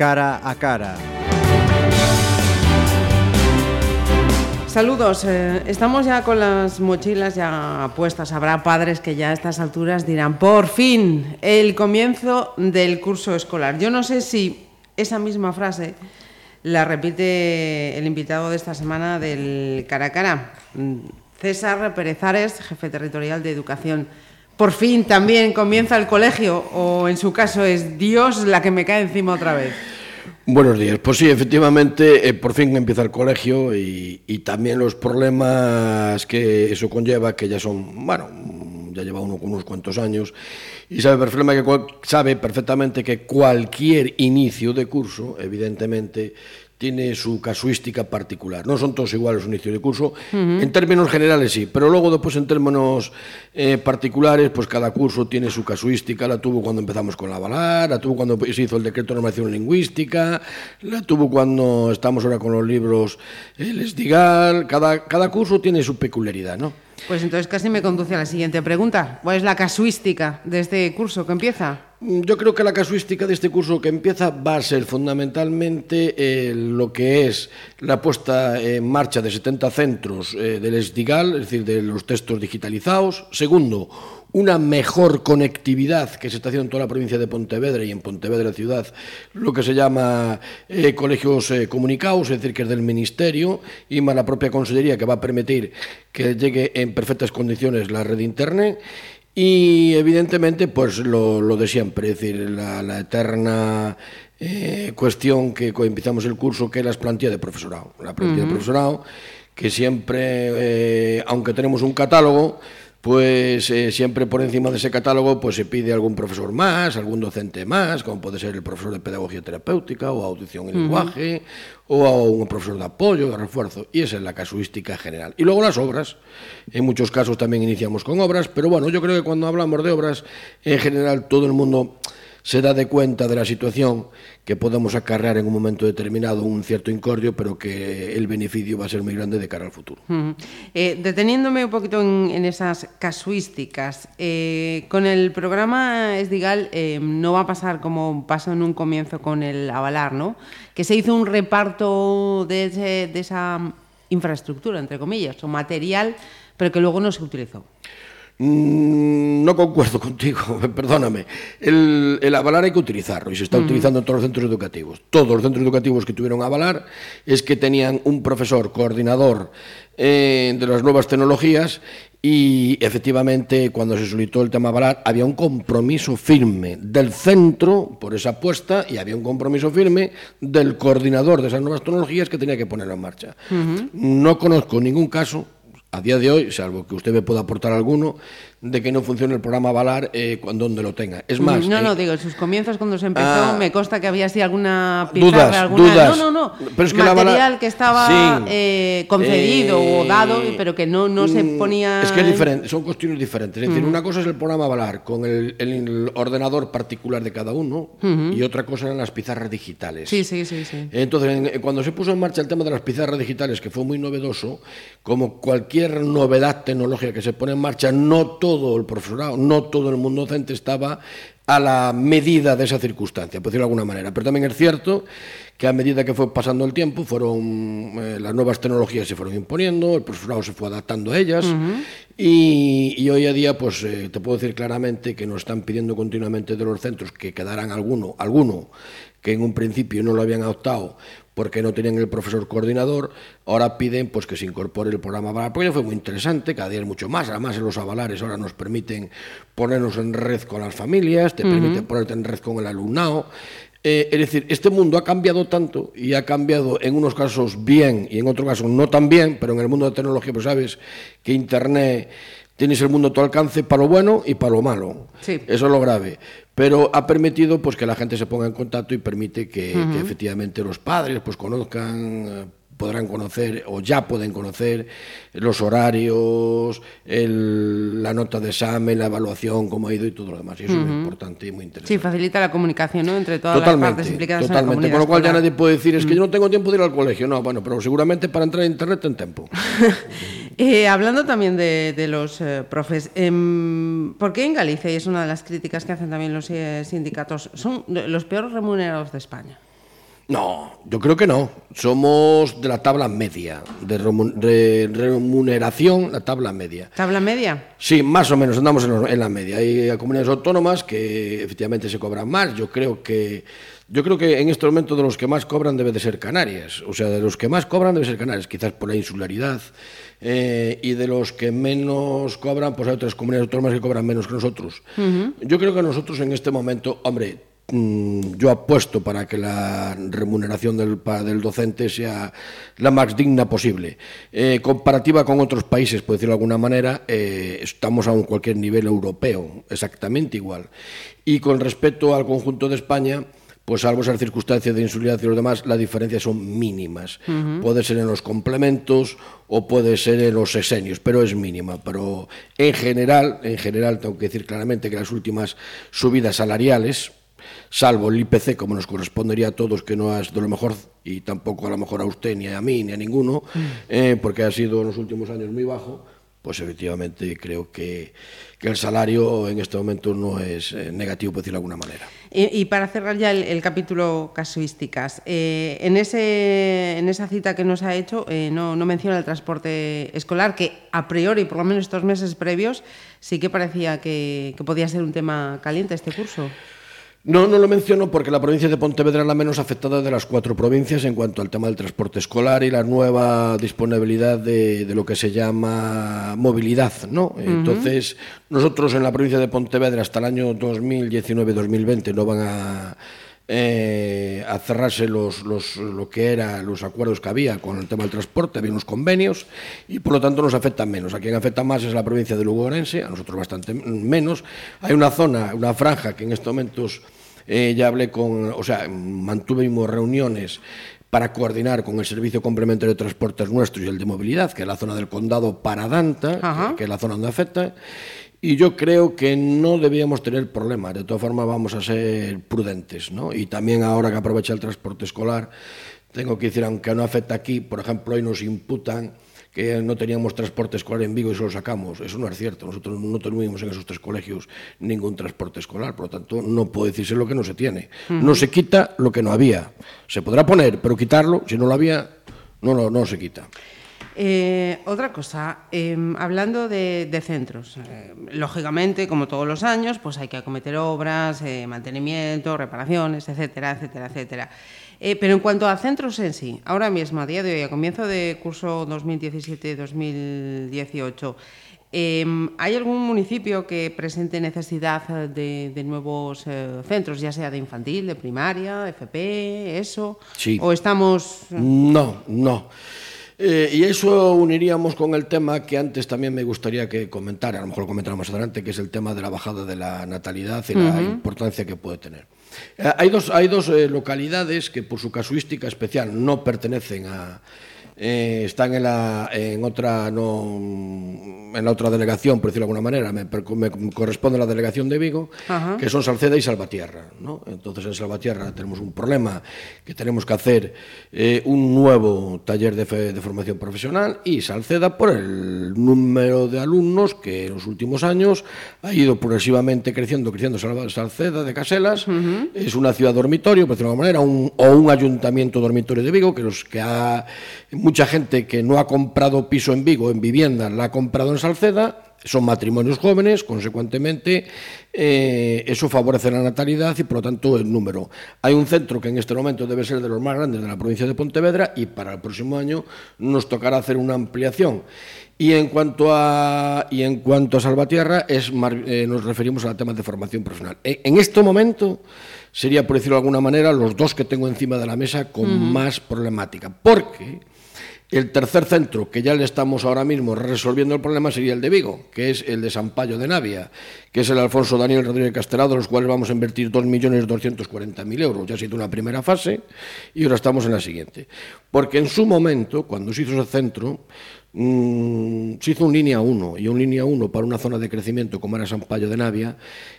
cara a cara. Saludos, eh, estamos ya con las mochilas ya puestas. Habrá padres que ya a estas alturas dirán, por fin, el comienzo del curso escolar. Yo no sé si esa misma frase la repite el invitado de esta semana del cara a cara, César Pérez Ares, jefe territorial de educación. Por fin también comienza el colegio o en su caso es Dios la que me cae encima otra vez. Buenos días. Pues sí, efectivamente, eh, por fin empieza el colegio y, también los problemas que eso conlleva, que ya son, bueno, ya lleva uno unos cuantos años, y sabe que, sabe perfectamente que cualquier inicio de curso, evidentemente, tiene su casuística particular. No son todos iguales un inicio de curso. Uh -huh. En términos generales sí, pero luego después en términos eh, particulares, pues cada curso tiene su casuística. La tuvo cuando empezamos con la Valar, la tuvo cuando se hizo el decreto de normación lingüística, la tuvo cuando estamos ahora con los libros el Esdigal. Cada, cada curso tiene su peculiaridad, ¿no? Pues entonces casi me conduce a la siguiente pregunta. ¿Cuál es la casuística de este curso que empieza? Yo creo que la casuística de este curso que empieza va a ser fundamentalmente eh, lo que es la puesta en marcha de 70 centros eh, del Esdigal, es decir, de los textos digitalizados. Segundo, una mejor conectividad que se está haciendo en toda la provincia de Pontevedra y en Pontevedra ciudad, lo que se llama eh, colegios comunicados, es decir, que es del Ministerio y más la propia Consellería que va a permitir que llegue en perfectas condiciones la red de Internet Y evidentemente, pues lo, lo de siempre, es decir, la, la eterna eh, cuestión que empezamos el curso, que es la plantilla de profesorado. La plantilla uh -huh. de profesorado, que siempre, eh, aunque tenemos un catálogo, pues eh, siempre por encima de ese catálogo pues se pide algún profesor más, algún docente más, como puede ser el profesor de pedagogía terapéutica o audición y lenguaje, uh -huh. o un profesor de apoyo, de refuerzo, y esa es la casuística general. Y luego las obras, en muchos casos también iniciamos con obras, pero bueno, yo creo que cuando hablamos de obras, en general todo el mundo se da de cuenta de la situación que podemos acarrear en un momento determinado un cierto incordio, pero que el beneficio va a ser muy grande de cara al futuro. Eh, deteniéndome un poquito en, en esas casuísticas, eh, con el programa Esdigal eh, no va a pasar como pasó en un comienzo con el Avalar, ¿no? Que se hizo un reparto de, ese, de esa infraestructura, entre comillas, o material, pero que luego no se utilizó. Mm, no concuerdo contigo, perdóname. El, el, avalar hay que utilizarlo y se está uh -huh. utilizando en todos los centros educativos. Todos los centros educativos que tuvieron avalar es que tenían un profesor coordinador eh, de las nuevas tecnologías y efectivamente cuando se solicitó el tema avalar había un compromiso firme del centro por esa apuesta y había un compromiso firme del coordinador de esas nuevas tecnologías que tenía que ponerlo en marcha. Uh -huh. No conozco ningún caso a día de hoy, salvo que usted me pueda aportar alguno, de que no funcione el programa Valar eh, cuando donde lo tenga. Es más... No, eh, no, digo, en sus comienzos cuando se empezó ah, me consta que había así alguna pizarra, dudas, alguna... Dudas. No, no, no. Pero es que Material Valar... que estaba sí. eh, concedido o dado, pero que no, no se mm, ponía... Es que es diferente, son cuestiones diferentes. Es decir, uh -huh. una cosa es el programa Valar con el, el ordenador particular de cada uno uh -huh. y otra cosa eran las pizarras digitales. Sí, sí, sí. sí. Entonces, en, cuando se puso en marcha el tema de las pizarras digitales, que fue muy novedoso, como cualquier novedad tecnológica que se pone en marcha, no todo el profesorado, no todo el mundo docente estaba a la medida de esa circunstancia, por decirlo de alguna manera. Pero también es cierto que a medida que fue pasando el tiempo, fueron eh, las nuevas tecnologías se fueron imponiendo, el profesorado se fue adaptando a ellas uh -huh. y, y, hoy a día, pues eh, te puedo decir claramente que nos están pidiendo continuamente de los centros que quedaran alguno, alguno que en un principio no lo habían adoptado porque no tenían el profesor coordinador, ahora piden pues que se incorpore el programa Avalar, porque fue muy interesante, cada día es mucho más, además en los avalares ahora nos permiten ponernos en red con las familias, te uh -huh. permiten ponerte en red con el alumnado, eh, es decir, este mundo ha cambiado tanto y ha cambiado en unos casos bien y en otros casos no tan bien, pero en el mundo de tecnología pues sabes que Internet tienes el mundo a tu alcance para lo bueno y para lo malo. Sí. Eso es lo grave. Pero ha permitido pues, que la gente se ponga en contacto y permite que, uh -huh. que efectivamente los padres pues, conozcan eh, podrán conocer o ya pueden conocer los horarios, el, la nota de examen, la evaluación, cómo ha ido y todo lo demás. Y eso uh -huh. es muy importante y muy interesante. Sí, facilita la comunicación ¿no? entre todas totalmente, las partes implicadas totalmente. en la comunidad Con lo cual escolar. ya nadie puede decir, es que yo no tengo tiempo de ir al colegio. No, bueno, pero seguramente para entrar a internet en tiempo. eh, hablando también de, de los eh, profes, eh, ¿por qué en Galicia, y es una de las críticas que hacen también los eh, sindicatos, son los peores remunerados de España? No, yo creo que no. Somos de la tabla media, de remuneración, la tabla media. ¿Tabla media? Sí, más o menos, andamos en, la media. Hay comunidades autónomas que efectivamente se cobran más. Yo creo que yo creo que en este momento de los que más cobran debe de ser Canarias. O sea, de los que más cobran debe ser Canarias, quizás por la insularidad. Eh, y de los que menos cobran, pues hay otras comunidades autónomas que cobran menos que nosotros. Yo creo que nosotros en este momento, hombre, yo apuesto para que la remuneración del, del docente sea la más digna posible. Eh, comparativa con otros países, por decirlo de alguna manera, eh, estamos a un cualquier nivel europeo, exactamente igual. Y con respecto al conjunto de España, pues salvo esas circunstancias de insulicidad y los demás, las diferencias son mínimas. Puede ser en los complementos o puede ser en los sesenios, pero es mínima. Pero en general, en general tengo que decir claramente que las últimas subidas salariales, salvo el IPC, como nos correspondería a todos, que no ha sido lo mejor, y tampoco a lo mejor a usted, ni a mí, ni a ninguno, mm. eh, porque ha sido en los últimos años muy bajo, pues efectivamente creo que, que el salario en este momento no es eh, negativo, por decirlo de alguna manera. Y, para cerrar ya el, capítulo casuísticas, eh, en, ese, en esa cita que nos ha hecho no, no menciona el transporte escolar, que a priori, por lo menos estos meses previos, sí que parecía que, que podía ser un tema caliente este curso. No, no lo menciono porque la provincia de Pontevedra es la menos afectada de las cuatro provincias en cuanto al tema del transporte escolar y la nueva disponibilidad de, lo que se llama movilidad, ¿no? Entonces, nosotros en la provincia de Pontevedra hasta el año 2019-2020 no van a, eh, a cerrarse los, los, lo que era los acuerdos que había con el tema del transporte, había unos convenios y por lo tanto nos afectan menos. A quien afecta más es la provincia de Lugo Orense, a nosotros bastante menos. Hay una zona, una franja que en estos momentos eh, ya hablé con, o sea, mantuvimos reuniones para coordinar con el Servicio Complementario de Transportes nuestro y el de Movilidad, que es la zona del condado Paradanta, que es la zona donde afecta, y yo creo que no debíamos tener problemas. De todas formas, vamos a ser prudentes, ¿no? Y también ahora que aprovecha el transporte escolar, tengo que decir, aunque no afecta aquí, por ejemplo, hoy nos imputan que no teníamos transporte escolar en Vigo y se lo sacamos. Eso no es cierto. Nosotros no tuvimos en esos tres colegios ningún transporte escolar. Por lo tanto, no puede decirse lo que no se tiene. No se quita lo que no había. Se podrá poner, pero quitarlo, si no lo había, no, no, no se quita. Eh, otra cosa, em, hablando de, centros, eh, lógicamente, como todos los años, pues hay que acometer obras, eh, mantenimiento, reparaciones, etcétera, etcétera, etcétera. Pero en cuanto a centros en sí, ahora mismo, a día de hoy, a comienzo de curso 2017-2018, em, ¿hay algún municipio que presente necesidad de, nuevos eh, centros, ya sea de infantil, de primaria, FP, eso? Sí. ¿O estamos...? No, no. Eh, y eso uniríamos con el tema que antes también me gustaría que comentara, a lo mejor lo comentáramos más adelante, que es el tema de la bajada de la natalidad y la importancia que puede tener. Eh, hay dos, hay dos eh, localidades que por su casuística especial no pertenecen a, eh, están en, la, en otra no, en la otra delegación, por decirlo de alguna manera, me, me corresponde la delegación de Vigo, Ajá. que son Salceda y Salvatierra. ¿no? Entonces en Salvatierra tenemos un problema que tenemos que hacer eh, un nuevo taller de, fe, de formación profesional y Salceda por el número de alumnos que en los últimos años ha ido progresivamente creciendo, creciendo Salceda de Caselas, uh -huh. es una ciudad dormitorio, por decirlo de alguna manera, un, o un ayuntamiento dormitorio de Vigo que, los, que ha... Muy mucha gente que no ha comprado piso en Vigo, en vivienda, la ha comprado en Salceda, son matrimonios jóvenes, consecuentemente eh, eso favorece la natalidad y por lo tanto el número. Hay un centro que en este momento debe ser de los más grandes de la provincia de Pontevedra y para el próximo año nos tocará hacer una ampliación. Y en cuanto a, y en cuanto a Salvatierra, es, eh, nos referimos a temas de formación profesional. E, en este momento sería, por decirlo de alguna manera, los dos que tengo encima de la mesa con más problemática, porque el tercer centro, que ya le estamos ahora mismo resolviendo el problema, sería el de Vigo, que es el de Sampaio de Navia, que es el Alfonso Daniel Rodríguez Castelado, los cuales vamos a invertir 2.240.000 euros. Ya ha sido una primera fase y ahora estamos en la siguiente. Porque en su momento, cuando se hizo ese centro, mmm, se hizo un línea 1 y un línea 1 para una zona de crecimiento como era Sampaio de Navia,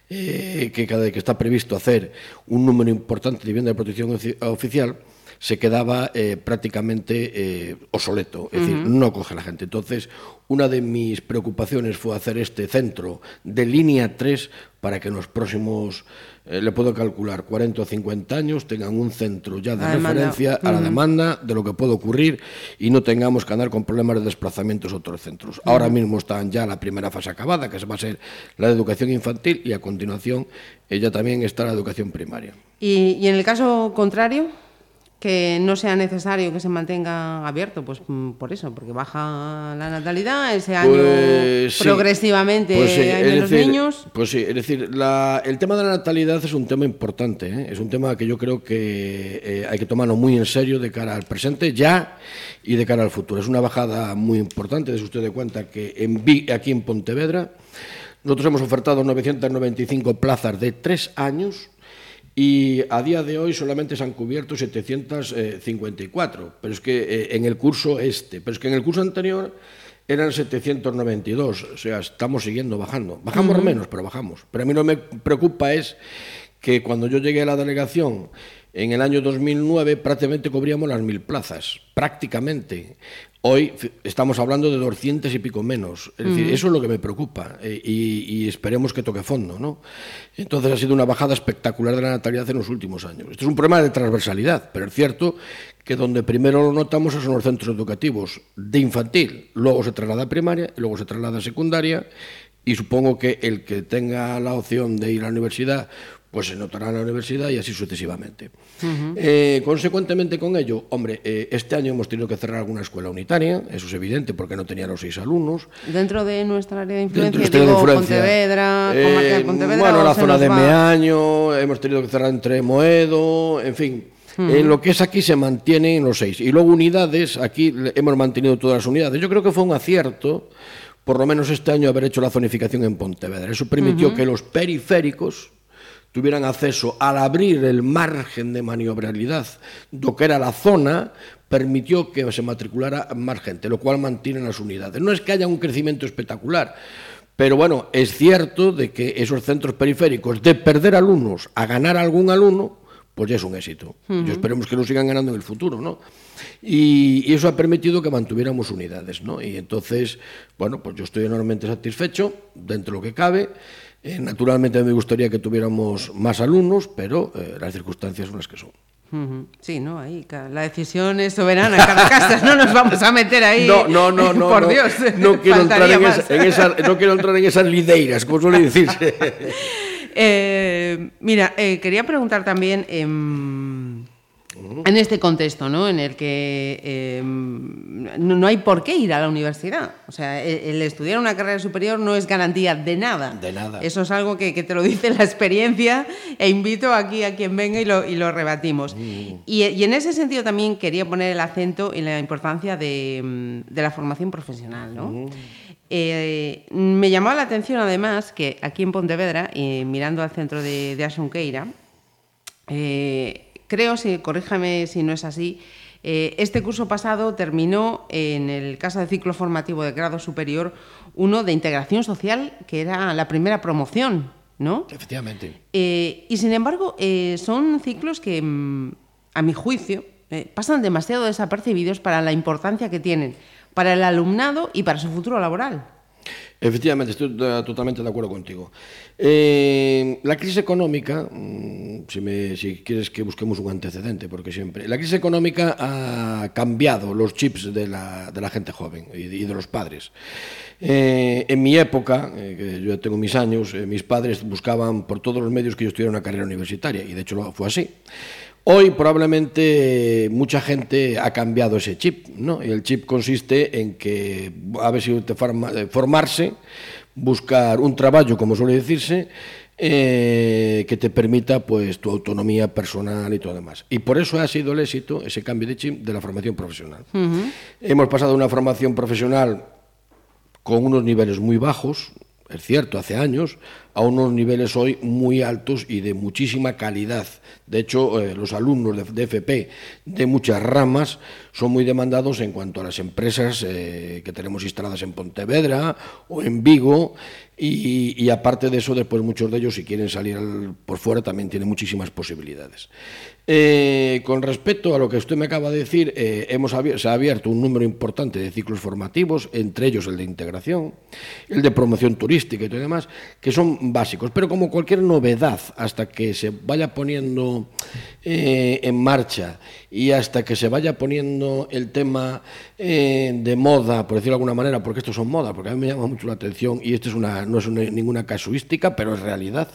eh, que, que está previsto hacer un número importante de vivienda de protección oficial se quedaba eh, prácticamente eh, obsoleto, es decir, no coge la gente. Entonces, una de mis preocupaciones fue hacer este centro de línea 3 para que en los próximos, eh, le puedo calcular, 40 o 50 años tengan un centro ya de referencia a la demanda de lo que puede ocurrir y no tengamos que andar con problemas de desplazamientos a otros centros. Ahora mismo están ya la primera fase acabada, que va a ser la educación infantil y a continuación ella también está la educación primaria. ¿Y, y en el caso contrario? Que no sea necesario que se mantenga abierto, pues mm, por eso, porque baja la natalidad, ese año pues, progresivamente pues hay menos niños. Pues sí, es decir, la, el tema de la natalidad es un tema importante, ¿eh? es un tema que yo creo que eh, hay que tomarlo muy en serio de cara al presente ya y de cara al futuro. Es una bajada muy importante, desde usted de cuenta que en, aquí en Pontevedra nosotros hemos ofertado 995 plazas de tres años y a día de hoy solamente se han cubierto 754, pero es que eh, en el curso este, pero es que en el curso anterior eran 792, o sea, estamos siguiendo bajando. Bajamos menos, pero bajamos. Pero a mí lo que me preocupa es que cuando yo llegué a la delegación en el año 2009 prácticamente cubríamos las mil plazas, prácticamente. Hoy estamos hablando de 200 y pico menos. Es decir, eso es lo que me preocupa eh, y, esperemos que toque fondo. ¿no? Entonces ha sido una bajada espectacular de la natalidad en los últimos años. Esto es un problema de transversalidad, pero es cierto que donde primero lo notamos son los centros educativos de infantil, luego se traslada a primaria, luego se traslada a secundaria y supongo que el que tenga la opción de ir a la universidad pues se notará en la universidad y así sucesivamente. Eh, consecuentemente con ello, hombre, eh, este año hemos tenido que cerrar alguna escuela unitaria, eso es evidente porque no tenía los seis alumnos. Dentro de nuestra área de influencia, digo, Pontevedra, eh, Pontevedra. Bueno, la zona de Meaño, hemos tenido que cerrar entre Moedo, en fin. En lo que es aquí se mantienen los seis. Y luego unidades, aquí hemos mantenido todas las unidades. Yo creo que fue un acierto, por lo menos este año, haber hecho la zonificación en Pontevedra. Eso permitió que los periféricos, tuvieran acceso al abrir el margen de maniobrabilidad do que era la zona, permitió que se matriculara más gente, lo cual mantiene las unidades. No es que haya un crecimiento espectacular, pero bueno, es cierto de que esos centros periféricos, de perder alumnos a ganar algún alumno, pues ya es un éxito. Uh -huh. Y esperemos que lo sigan ganando en el futuro, ¿no? Y, y, eso ha permitido que mantuviéramos unidades, ¿no? Y entonces, bueno, pues yo estoy enormemente satisfecho, dentro de lo que cabe, Eh, naturalmente me gustaría que tuviéramos más alumnos, pero eh, las circunstancias son las que son. Sí, no, ahí la decisión es soberana, cada casa, no nos vamos a meter ahí. No, no, no, no. Por Dios. No quiero, entrar en, esa, en esa, no quiero entrar en esas lideiras, como suele decirse. eh, mira, eh, quería preguntar también. En este contexto, ¿no? En el que eh, no, no, hay por qué ir a la universidad. O sea, el, el, estudiar una carrera superior no es garantía de nada. De nada. Eso es algo que, que te lo dice la experiencia e invito aquí a quien venga y lo, y lo rebatimos. Mm. Y, y, en ese sentido también quería poner el acento en la importancia de, de la formación profesional, ¿no? Mm. Eh, me llamó la atención además que aquí en Pontevedra, eh, mirando al centro de, de Asunqueira, eh, creo, si, corríjame si no es así, eh, este curso pasado terminó en el caso de ciclo formativo de grado superior uno de integración social, que era la primera promoción, ¿no? Efectivamente. Eh, y sin embargo, eh, son ciclos que, mm, a mi juicio, pasan demasiado desapercibidos para la importancia que tienen para el alumnado y para su futuro laboral. Efectivamente, estoy totalmente de acuerdo contigo. Eh, la crisis económica, mm, si, me, si, quieres que busquemos un antecedente, porque siempre. La crisis económica ha cambiado los chips de la, de la gente joven y de, y de los padres. Eh, en mi época, eh, que yo tengo mis años, eh, mis padres buscaban por todos los medios que yo estudiara una carrera universitaria, y de hecho fue así. Hoy probablemente mucha gente ha cambiado ese chip, ¿no? Y el chip consiste en que a ver si te forma, formarse, buscar un trabajo, como suele decirse, eh, que te permita pues tu autonomía personal y todo demás. Y por eso ha sido el éxito ese cambio de chip de la formación profesional. Uh -huh. Hemos pasado de una formación profesional con unos niveles muy bajos, es cierto, hace años, a unos niveles hoy muy altos y de muchísima calidad. De hecho, eh, los alumnos de, FP de muchas ramas son muy demandados en cuanto a las empresas eh, que tenemos instaladas en Pontevedra o en Vigo y, aparte de eso, después muchos de ellos, si quieren salir al, por fuera, también tienen muchísimas posibilidades. Eh, con respecto a lo que usted me acaba de decir, eh, hemos se ha abierto un número importante de ciclos formativos, entre ellos el de integración, el de promoción turística y todo demás, que son básicos. Pero como cualquier novedad, hasta que se vaya poniendo eh, en marcha y hasta que se vaya poniendo el tema de moda, por decirlo de alguna manera, porque estos son moda, porque a mí me llama mucho la atención y esto es una, no es ninguna casuística, pero es realidad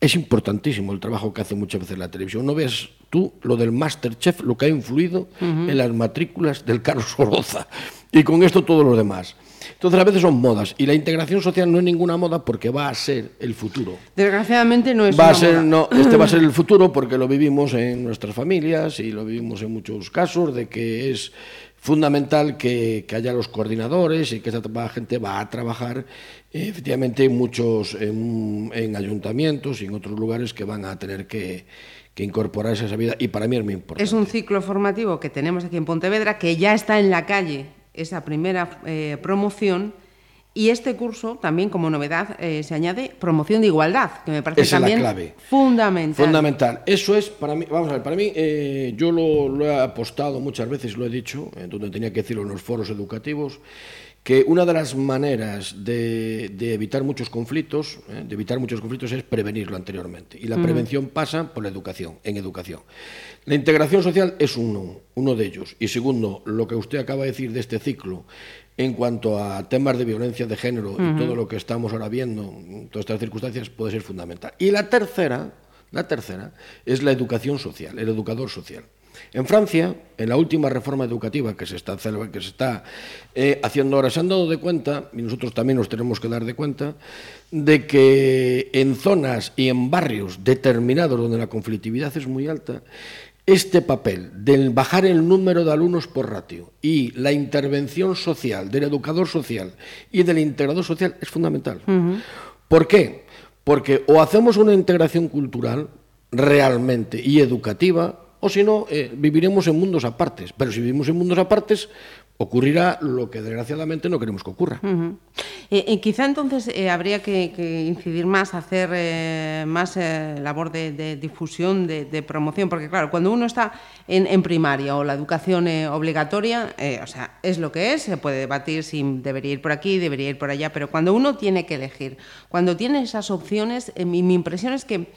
es importantísimo el trabajo que hace muchas veces la televisión. No ves tú lo del Masterchef, lo que ha influido en las matrículas del Carlos Soroza. Y con esto todo lo demás. Entonces a veces son modas y la integración social no es ninguna moda porque va a ser el futuro. Desgraciadamente no es va a ser, No, este va a ser el futuro porque lo vivimos en nuestras familias y lo vivimos en muchos casos de que es fundamental que, haya los coordinadores y que esta gente va a trabajar efectivamente en muchos en, ayuntamientos y en otros lugares que van a tener que, incorporarse a esa vida y para mí es muy importante. Es un ciclo formativo que tenemos aquí en Pontevedra que ya está en la calle, esa primera eh, promoción y este curso también como novedad eh, se añade promoción de igualdad, que me parece también fundamental. Fundamental. Eso es para mí, vamos a ver, para mí eh, yo lo, he apostado muchas veces, lo he dicho, en donde tenía que decirlo en los foros educativos, que una de las maneras de, evitar muchos conflictos, eh, de evitar muchos conflictos es prevenirlo anteriormente. Y la prevención pasa por la educación, en educación. La integración social es uno, uno de ellos. Y segundo, lo que usted acaba de decir de este ciclo, en cuanto a temas de violencia de género y todo lo que estamos ahora viendo, todas estas circunstancias, puede ser fundamental. Y la tercera, la tercera es la educación social, el educador social. En Francia, en la última reforma educativa que se está, que se está eh, haciendo ahora, se han dado de cuenta, y nosotros también nos tenemos que dar de cuenta, de que en zonas y en barrios determinados donde la conflictividad es muy alta, este papel del bajar el número de alumnos por ratio y la intervención social del educador social y del integrador social es fundamental. ¿Por qué? Porque o hacemos una integración cultural realmente y educativa, o si no, eh, viviremos en mundos apartes. Pero si vivimos en mundos apartes, ocurrirá lo que desgraciadamente no queremos que ocurra. Eh, eh, quizá entonces eh, habría que, incidir más, hacer más labor de, difusión, de, promoción, porque claro, cuando uno está en, primaria o la educación obligatoria, o sea, es lo que es, se puede debatir si debería ir por aquí, debería ir por allá, pero cuando uno tiene que elegir, cuando tiene esas opciones, mi, mi, impresión es que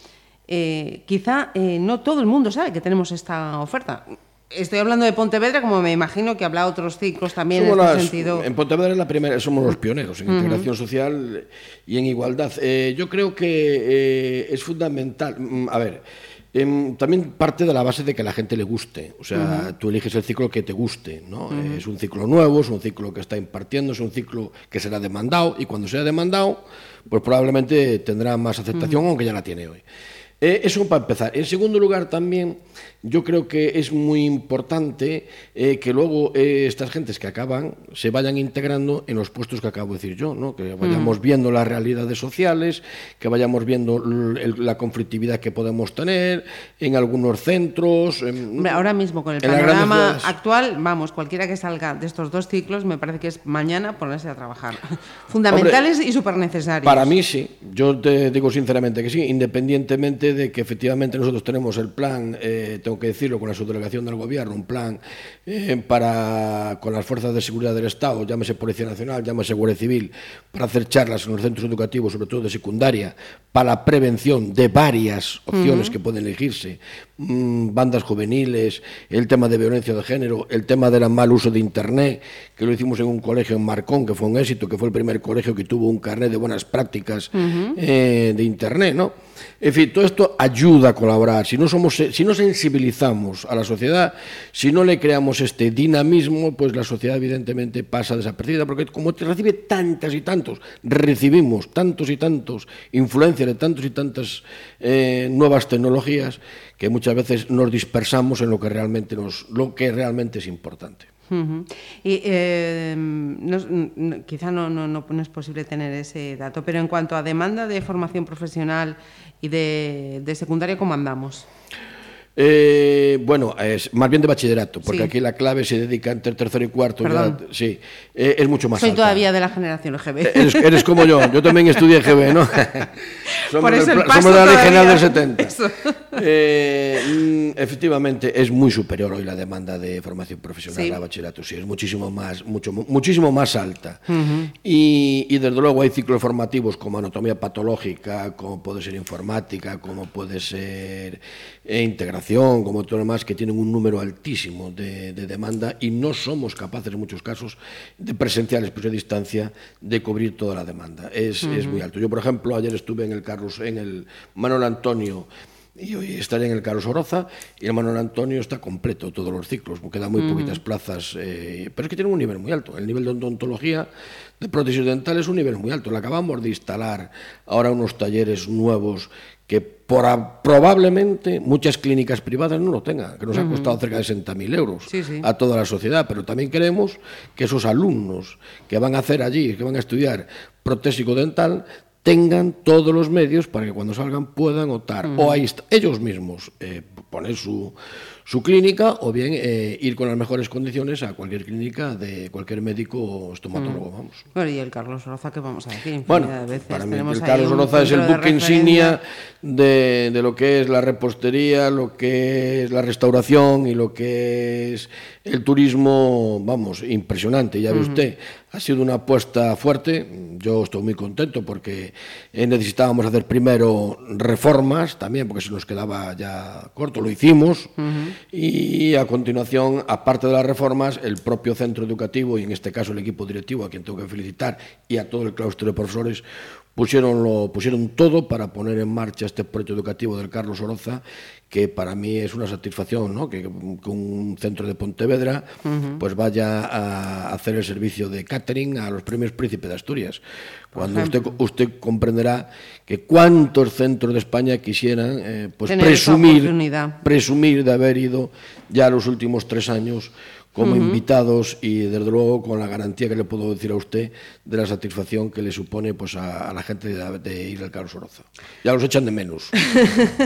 quizá no todo el mundo sabe que tenemos esta oferta. Estoy hablando de Pontevedra, como me imagino que habla otros ciclos también en este sentido. En Pontevedra es la primera, somos los pioneros en integración social y en igualdad. Eh, yo creo que eh, es fundamental. Mm, a ver, em, también parte de la base de que a la gente le guste. O sea, tú eliges el ciclo que te guste, ¿no? Es un ciclo nuevo, es un ciclo que está impartiendo, es un ciclo que será demandado y cuando sea demandado, pues probablemente tendrá más aceptación, aunque ya la tiene hoy. Eh, eso para empezar. En segundo lugar, también yo creo que es muy importante eh, que luego eh, estas gentes que acaban se vayan integrando en los puestos que acabo de decir yo, ¿no? que vayamos mm. viendo las realidades sociales, que vayamos viendo la conflictividad que podemos tener en algunos centros. Ahora mismo, con el panorama actual, vamos, cualquiera que salga de estos dos ciclos, me parece que es mañana ponerse a trabajar. Fundamentales y súper necesarios. Para mí sí, yo te digo sinceramente que sí, independientemente de que efectivamente nosotros tenemos el plan, eh, tengo que decirlo, con la subdelegación del Gobierno, un plan eh, para con las fuerzas de seguridad del Estado, llámese Policía Nacional, llámese Guardia Civil, para hacer charlas en los centros educativos, sobre todo de secundaria, para la prevención de varias opciones que pueden elegirse, mm, bandas juveniles, el tema de violencia de género, el tema del mal uso de Internet, que lo hicimos en un colegio en Marcón, que fue un éxito, que fue el primer colegio que tuvo un carnet de buenas prácticas eh, de Internet, ¿no? En fin, todo esto ayuda a colaborar. Si no, somos, si no sensibilizamos a la sociedad, si no le creamos este dinamismo, pues la sociedad evidentemente pasa desapercibida, porque como te recibe tantas y tantos, recibimos tantos y tantos influencias de tantos y tantas eh, nuevas tecnologías, que muchas veces nos dispersamos en lo que realmente, nos, lo que realmente es importante. Y eh, quizá no, no, no, es posible tener ese dato, pero en cuanto a demanda de formación profesional y de, secundaria, ¿cómo andamos? Eh, bueno, es más bien de bachillerato, porque sí. aquí la clave se dedica entre tercero y cuarto. Ya, sí, eh, es mucho más Soy alta. todavía de la generación GB. Eres, eres, como yo, yo también estudié GB, ¿no? somos de la general del 70. Eh, efectivamente, es muy superior hoy la demanda de formación profesional sí. a bachillerato, sí, es muchísimo más, mucho, muchísimo más alta. Uh -huh. y, y, desde luego hay ciclos formativos como anatomía patológica, como puede ser informática, como puede ser eh, como todo lo demás, que tienen un número altísimo de, de, demanda y no somos capaces en muchos casos de presenciales, pues a distancia, de cubrir toda la demanda. Es, uh -huh. es muy alto. Yo, por ejemplo, ayer estuve en el Carlos, en el Manuel Antonio y hoy estaré en el Carlos Oroza y el Manuel Antonio está completo todos los ciclos, porque quedan muy poquitas plazas, eh, pero es que tiene un nivel muy alto. El nivel de odontología de prótesis dentales es un nivel muy alto. Le acabamos de instalar ahora unos talleres nuevos que por a, probablemente muchas clínicas privadas no lo tengan, que nos uh -huh. ha costado cerca de 60.000 euros sí, sí. a toda la sociedad, pero también queremos que esos alumnos que van a hacer allí, que van a estudiar protésico dental, tengan todos los medios para que cuando salgan puedan optar uh -huh. o ellos mismos eh, poner su, su clínica o bien eh, ir con las mejores condiciones a cualquier clínica de cualquier médico o estomatólogo, mm. vamos. Bueno, y el Carlos Oroza, ¿qué vamos a decir? Bueno, de veces. para mí el Carlos Oroza es el buque insignia de, de, lo que es la repostería, lo que es la restauración y lo que es el turismo, vamos, impresionante, ya ve usted. Ha sido una apuesta fuerte, yo estoy muy contento porque eh, necesitábamos hacer primero reformas también, porque se nos quedaba ya corto, lo hicimos. y a continuación, aparte de las reformas, el propio centro educativo y en este caso el equipo directivo, a quien tengo que felicitar, y a todo el claustro de profesores, pusieron, lo, pusieron todo para poner en marcha este proyecto educativo del Carlos Oroza, que para mí es una satisfacción, ¿no? que, que un centro de Pontevedra uh -huh. pues vaya a hacer el servicio de catering a los premios Príncipe de Asturias. Cuando usted, usted comprenderá que cuántos centros de España quisieran eh, pues presumir, presumir de haber ido ya los últimos tres años como uh -huh. invitados y desde luego con la garantía que le puedo decir a usted de la satisfacción que le supone pues a, a la gente de, de, ir al Carlos Oroza. Ya los echan de menos.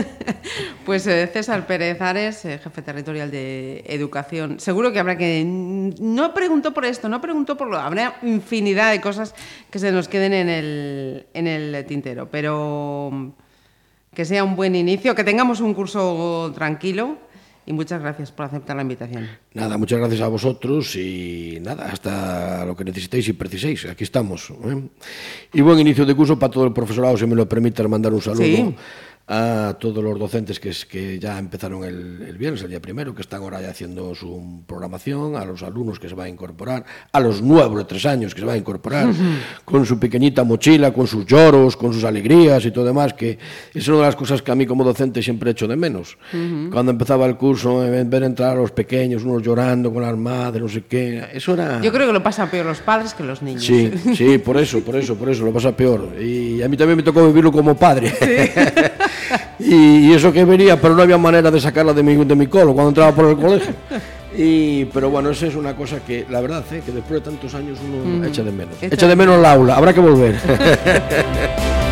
pues eh, César Pérez Ares, eh, jefe territorial de Educación, seguro que habrá que... No preguntó por esto, no preguntó por lo... Habrá infinidad de cosas que se nos queden en el, en el tintero, pero que sea un buen inicio, que tengamos un curso tranquilo y muchas gracias por aceptar la invitación. Nada, muchas gracias a vosotros y nada, hasta lo que necesitéis y preciséis. Aquí estamos. ¿eh? Y buen inicio de curso para todo el profesorado, si me lo permite, mandar un saludo. Sí. A todos los docentes que, que ya empezaron el, el, viernes, el día primero, que están ahora ya haciendo su programación, a los alumnos que se van a incorporar, a los nuevos de tres años que se van a incorporar, uh -huh. con su pequeñita mochila, con sus lloros, con sus alegrías y todo demás, que es una de las cosas que a mí como docente siempre he hecho de menos. Uh -huh. Cuando empezaba el curso, ver entrar a los pequeños, unos llorando con las madres, no sé qué, eso era... Yo creo que lo pasan peor los padres que los niños. Sí, sí, por eso, por eso, por eso, lo pasa peor. Y a mí también me tocó vivirlo como padre. Sí. y, y, eso que venía, pero no había manera de sacarla de mi, de mi colo cuando entraba por el colegio. Y, pero bueno, esa es una cosa que la verdad, ¿eh? que después de tantos años uno mm. echa de menos. Echa, echa de menos el aula, habrá que volver.